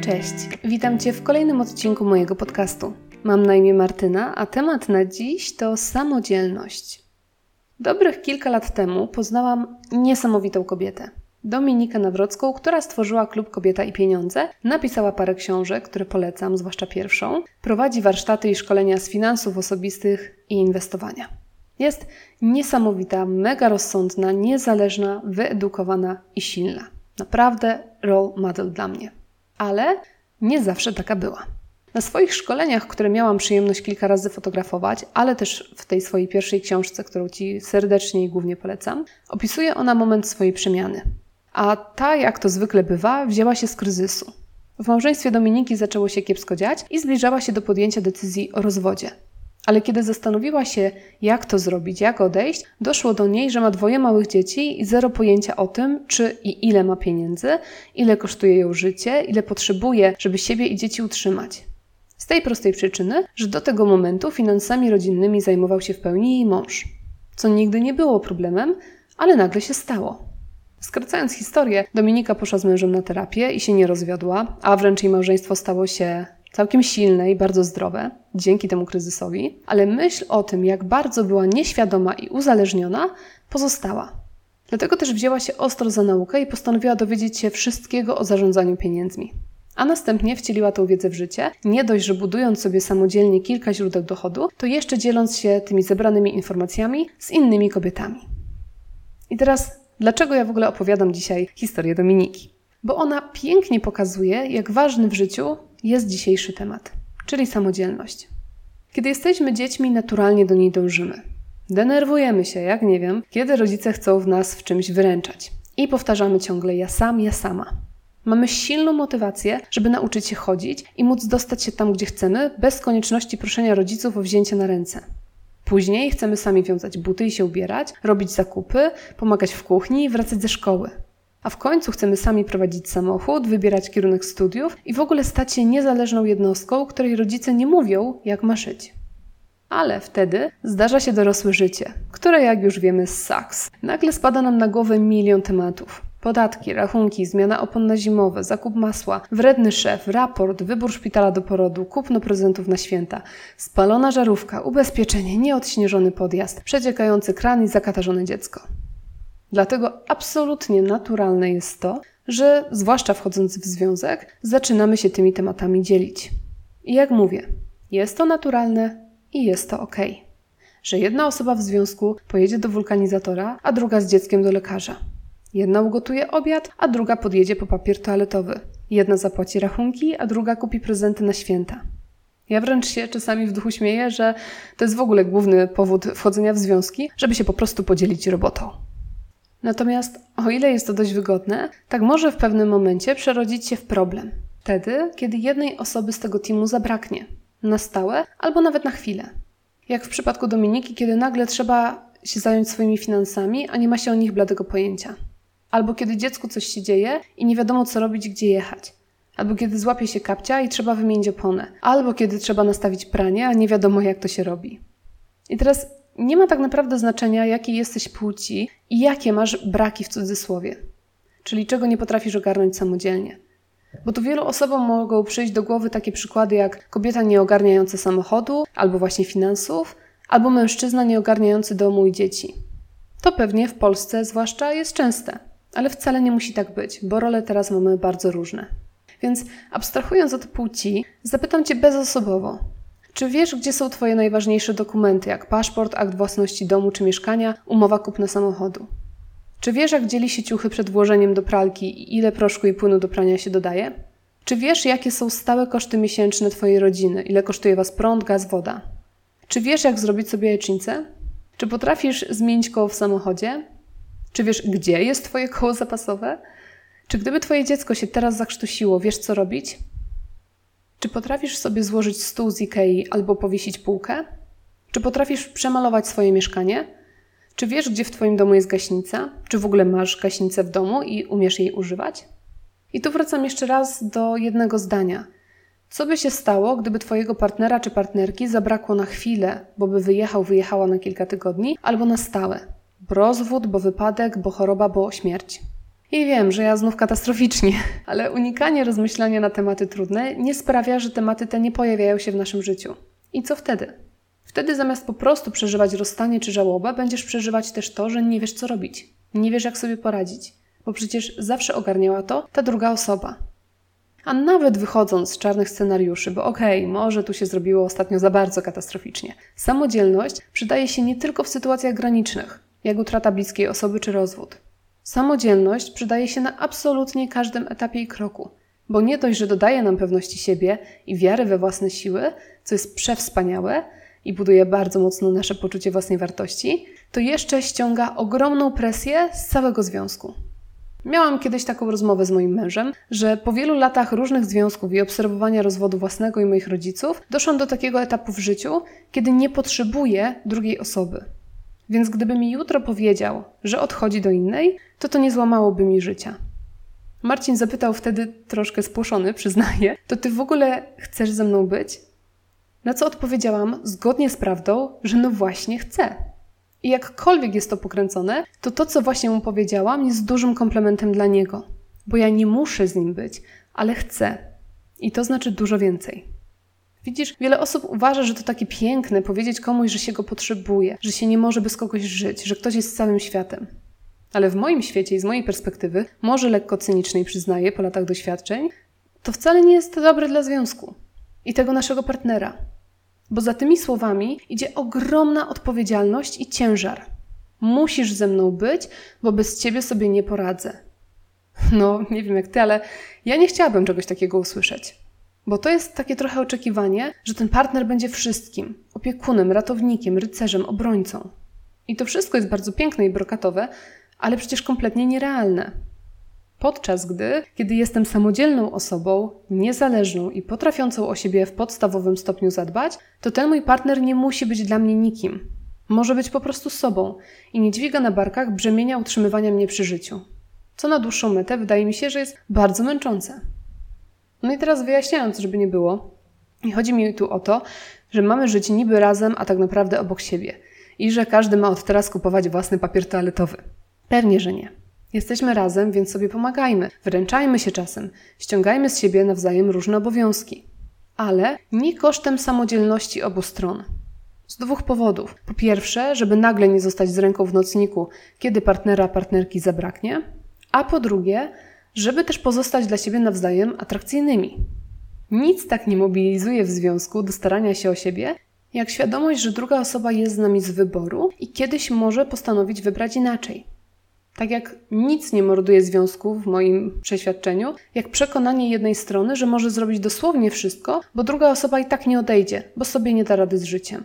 Cześć, witam Cię w kolejnym odcinku mojego podcastu. Mam na imię Martyna, a temat na dziś to samodzielność. Dobrych kilka lat temu poznałam niesamowitą kobietę. Dominikę Nawrocką, która stworzyła klub Kobieta i Pieniądze, napisała parę książek, które polecam, zwłaszcza pierwszą, prowadzi warsztaty i szkolenia z finansów osobistych i inwestowania. Jest niesamowita, mega rozsądna, niezależna, wyedukowana i silna. Naprawdę role model dla mnie. Ale nie zawsze taka była. Na swoich szkoleniach, które miałam przyjemność kilka razy fotografować, ale też w tej swojej pierwszej książce, którą Ci serdecznie i głównie polecam, opisuje ona moment swojej przemiany. A ta, jak to zwykle bywa, wzięła się z kryzysu. W małżeństwie Dominiki zaczęło się kiepsko dziać i zbliżała się do podjęcia decyzji o rozwodzie. Ale kiedy zastanowiła się, jak to zrobić, jak odejść, doszło do niej, że ma dwoje małych dzieci i zero pojęcia o tym, czy i ile ma pieniędzy, ile kosztuje ją życie, ile potrzebuje, żeby siebie i dzieci utrzymać. Z tej prostej przyczyny, że do tego momentu finansami rodzinnymi zajmował się w pełni jej mąż. Co nigdy nie było problemem, ale nagle się stało. Skracając historię, Dominika poszła z mężem na terapię i się nie rozwiodła, a wręcz jej małżeństwo stało się całkiem silne i bardzo zdrowe dzięki temu kryzysowi, ale myśl o tym, jak bardzo była nieświadoma i uzależniona, pozostała. Dlatego też wzięła się ostro za naukę i postanowiła dowiedzieć się wszystkiego o zarządzaniu pieniędzmi. A następnie wcieliła tą wiedzę w życie, nie dość, że budując sobie samodzielnie kilka źródeł dochodu, to jeszcze dzieląc się tymi zebranymi informacjami z innymi kobietami. I teraz, dlaczego ja w ogóle opowiadam dzisiaj historię Dominiki? Bo ona pięknie pokazuje, jak ważny w życiu jest dzisiejszy temat, czyli samodzielność. Kiedy jesteśmy dziećmi, naturalnie do niej dążymy. Denerwujemy się, jak nie wiem, kiedy rodzice chcą w nas w czymś wyręczać. I powtarzamy ciągle ja sam, ja sama. Mamy silną motywację, żeby nauczyć się chodzić i móc dostać się tam, gdzie chcemy, bez konieczności proszenia rodziców o wzięcie na ręce. Później chcemy sami wiązać buty i się ubierać, robić zakupy, pomagać w kuchni i wracać ze szkoły. A w końcu chcemy sami prowadzić samochód, wybierać kierunek studiów i w ogóle stać się niezależną jednostką, której rodzice nie mówią, jak ma żyć. Ale wtedy zdarza się dorosłe życie, które jak już wiemy saks. Nagle spada nam na głowę milion tematów. Podatki, rachunki, zmiana opon na zimowe, zakup masła, wredny szef, raport, wybór szpitala do porodu, kupno prezentów na święta, spalona żarówka, ubezpieczenie, nieodśnieżony podjazd, przeciekający kran i zakatarzone dziecko. Dlatego absolutnie naturalne jest to, że zwłaszcza wchodząc w związek, zaczynamy się tymi tematami dzielić. I jak mówię, jest to naturalne i jest to ok. Że jedna osoba w związku pojedzie do wulkanizatora, a druga z dzieckiem do lekarza. Jedna ugotuje obiad, a druga podjedzie po papier toaletowy. Jedna zapłaci rachunki, a druga kupi prezenty na święta. Ja wręcz się czasami w duchu śmieję, że to jest w ogóle główny powód wchodzenia w związki, żeby się po prostu podzielić robotą. Natomiast o ile jest to dość wygodne, tak może w pewnym momencie przerodzić się w problem. Wtedy, kiedy jednej osoby z tego teamu zabraknie. Na stałe albo nawet na chwilę. Jak w przypadku Dominiki, kiedy nagle trzeba się zająć swoimi finansami, a nie ma się o nich bladego pojęcia. Albo kiedy dziecku coś się dzieje i nie wiadomo co robić, gdzie jechać. Albo kiedy złapie się kapcia i trzeba wymienić oponę. Albo kiedy trzeba nastawić pranie, a nie wiadomo jak to się robi. I teraz nie ma tak naprawdę znaczenia, jakiej jesteś płci i jakie masz braki w cudzysłowie, czyli czego nie potrafisz ogarnąć samodzielnie. Bo tu wielu osobom mogą przyjść do głowy takie przykłady jak kobieta nieogarniająca samochodu, albo właśnie finansów, albo mężczyzna nieogarniający domu i dzieci. To pewnie w Polsce zwłaszcza jest częste, ale wcale nie musi tak być, bo role teraz mamy bardzo różne. Więc abstrahując od płci, zapytam Cię bezosobowo, czy wiesz, gdzie są Twoje najważniejsze dokumenty, jak paszport, akt własności domu czy mieszkania, umowa kupna samochodu? Czy wiesz, jak dzieli się ciuchy przed włożeniem do pralki i ile proszku i płynu do prania się dodaje? Czy wiesz, jakie są stałe koszty miesięczne Twojej rodziny? Ile kosztuje Was prąd, gaz, woda? Czy wiesz, jak zrobić sobie jajecznicę? Czy potrafisz zmienić koło w samochodzie? Czy wiesz, gdzie jest Twoje koło zapasowe? Czy gdyby Twoje dziecko się teraz zakrztusiło, wiesz, co robić? Czy potrafisz sobie złożyć stół z Ikei albo powiesić półkę? Czy potrafisz przemalować swoje mieszkanie? Czy wiesz, gdzie w Twoim domu jest gaśnica? Czy w ogóle masz gaśnicę w domu i umiesz jej używać? I tu wracam jeszcze raz do jednego zdania. Co by się stało, gdyby Twojego partnera czy partnerki zabrakło na chwilę, bo by wyjechał, wyjechała na kilka tygodni, albo na stałe? Rozwód, bo wypadek, bo choroba, bo śmierć. I wiem, że ja znów katastroficznie, ale unikanie rozmyślania na tematy trudne nie sprawia, że tematy te nie pojawiają się w naszym życiu. I co wtedy? Wtedy zamiast po prostu przeżywać rozstanie czy żałobę, będziesz przeżywać też to, że nie wiesz co robić. Nie wiesz jak sobie poradzić. Bo przecież zawsze ogarniała to ta druga osoba. A nawet wychodząc z czarnych scenariuszy, bo okej, okay, może tu się zrobiło ostatnio za bardzo katastroficznie, samodzielność przydaje się nie tylko w sytuacjach granicznych, jak utrata bliskiej osoby czy rozwód. Samodzielność przydaje się na absolutnie każdym etapie i kroku, bo nie dość, że dodaje nam pewności siebie i wiary we własne siły, co jest przewspaniałe i buduje bardzo mocno nasze poczucie własnej wartości, to jeszcze ściąga ogromną presję z całego związku. Miałam kiedyś taką rozmowę z moim mężem, że po wielu latach różnych związków i obserwowania rozwodu własnego i moich rodziców doszłam do takiego etapu w życiu, kiedy nie potrzebuję drugiej osoby. Więc gdyby mi jutro powiedział, że odchodzi do innej, to to nie złamałoby mi życia. Marcin zapytał wtedy, troszkę spłoszony, przyznaję, to ty w ogóle chcesz ze mną być? Na co odpowiedziałam, zgodnie z prawdą, że no właśnie chcę. I jakkolwiek jest to pokręcone, to to, co właśnie mu powiedziałam, jest dużym komplementem dla niego. Bo ja nie muszę z nim być, ale chcę. I to znaczy dużo więcej. Widzisz, wiele osób uważa, że to takie piękne powiedzieć komuś, że się go potrzebuje, że się nie może bez kogoś żyć, że ktoś jest całym światem. Ale w moim świecie i z mojej perspektywy, może lekko cynicznej przyznaję po latach doświadczeń, to wcale nie jest dobre dla związku i tego naszego partnera. Bo za tymi słowami idzie ogromna odpowiedzialność i ciężar. Musisz ze mną być, bo bez ciebie sobie nie poradzę. No, nie wiem jak ty, ale ja nie chciałabym czegoś takiego usłyszeć. Bo to jest takie trochę oczekiwanie, że ten partner będzie wszystkim opiekunem, ratownikiem, rycerzem, obrońcą. I to wszystko jest bardzo piękne i brokatowe, ale przecież kompletnie nierealne. Podczas gdy, kiedy jestem samodzielną osobą, niezależną i potrafiącą o siebie w podstawowym stopniu zadbać, to ten mój partner nie musi być dla mnie nikim. Może być po prostu sobą i nie dźwiga na barkach brzemienia utrzymywania mnie przy życiu. Co na dłuższą metę wydaje mi się, że jest bardzo męczące. No i teraz wyjaśniając, żeby nie było, i chodzi mi tu o to, że mamy żyć niby razem, a tak naprawdę obok siebie. I że każdy ma od teraz kupować własny papier toaletowy. Pewnie, że nie. Jesteśmy razem, więc sobie pomagajmy, wręczajmy się czasem, ściągajmy z siebie nawzajem różne obowiązki. Ale nie kosztem samodzielności obu stron. Z dwóch powodów. Po pierwsze, żeby nagle nie zostać z ręką w nocniku, kiedy partnera, partnerki zabraknie, a po drugie, żeby też pozostać dla siebie nawzajem atrakcyjnymi. Nic tak nie mobilizuje w związku do starania się o siebie, jak świadomość, że druga osoba jest z nami z wyboru i kiedyś może postanowić wybrać inaczej. Tak jak nic nie morduje związku w moim przeświadczeniu, jak przekonanie jednej strony, że może zrobić dosłownie wszystko, bo druga osoba i tak nie odejdzie, bo sobie nie da rady z życiem.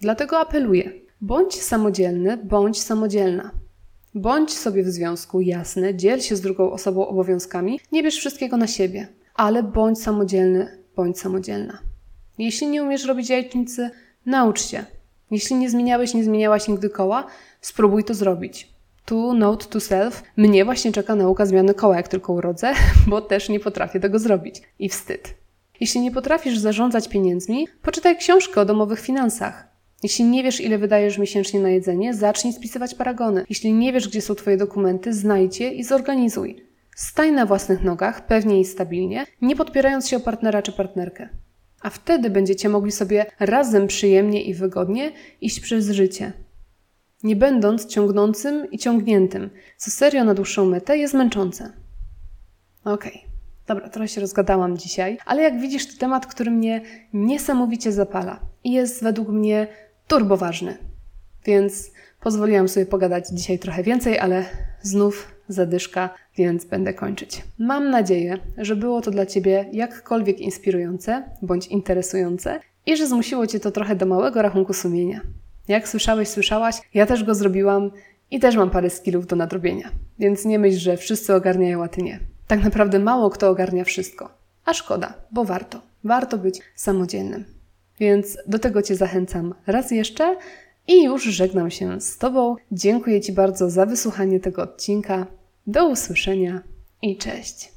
Dlatego apeluję: bądź samodzielny, bądź samodzielna. Bądź sobie w związku jasny, dziel się z drugą osobą obowiązkami, nie bierz wszystkiego na siebie, ale bądź samodzielny, bądź samodzielna. Jeśli nie umiesz robić jajecznicy, naucz się. Jeśli nie zmieniałeś, nie zmieniałaś nigdy koła, spróbuj to zrobić. Tu note to self, mnie właśnie czeka nauka zmiany koła, jak tylko urodzę, bo też nie potrafię tego zrobić. I wstyd. Jeśli nie potrafisz zarządzać pieniędzmi, poczytaj książkę o domowych finansach. Jeśli nie wiesz, ile wydajesz miesięcznie na jedzenie, zacznij spisywać paragony. Jeśli nie wiesz, gdzie są Twoje dokumenty, znajdź je i zorganizuj. Staj na własnych nogach, pewnie i stabilnie, nie podpierając się o partnera czy partnerkę. A wtedy będziecie mogli sobie razem przyjemnie i wygodnie iść przez życie. Nie będąc ciągnącym i ciągniętym, co serio na dłuższą metę jest męczące. Okej. Okay. Dobra, trochę się rozgadałam dzisiaj, ale jak widzisz, to temat, który mnie niesamowicie zapala i jest według mnie turbo ważny. Więc pozwoliłam sobie pogadać dzisiaj trochę więcej, ale znów zadyszka, więc będę kończyć. Mam nadzieję, że było to dla Ciebie jakkolwiek inspirujące bądź interesujące i że zmusiło Cię to trochę do małego rachunku sumienia. Jak słyszałeś, słyszałaś, ja też go zrobiłam i też mam parę skillów do nadrobienia. Więc nie myśl, że wszyscy ogarniają, a Ty nie. Tak naprawdę mało kto ogarnia wszystko. A szkoda, bo warto. Warto być samodzielnym. Więc do tego Cię zachęcam raz jeszcze i już żegnam się z Tobą. Dziękuję Ci bardzo za wysłuchanie tego odcinka. Do usłyszenia i cześć.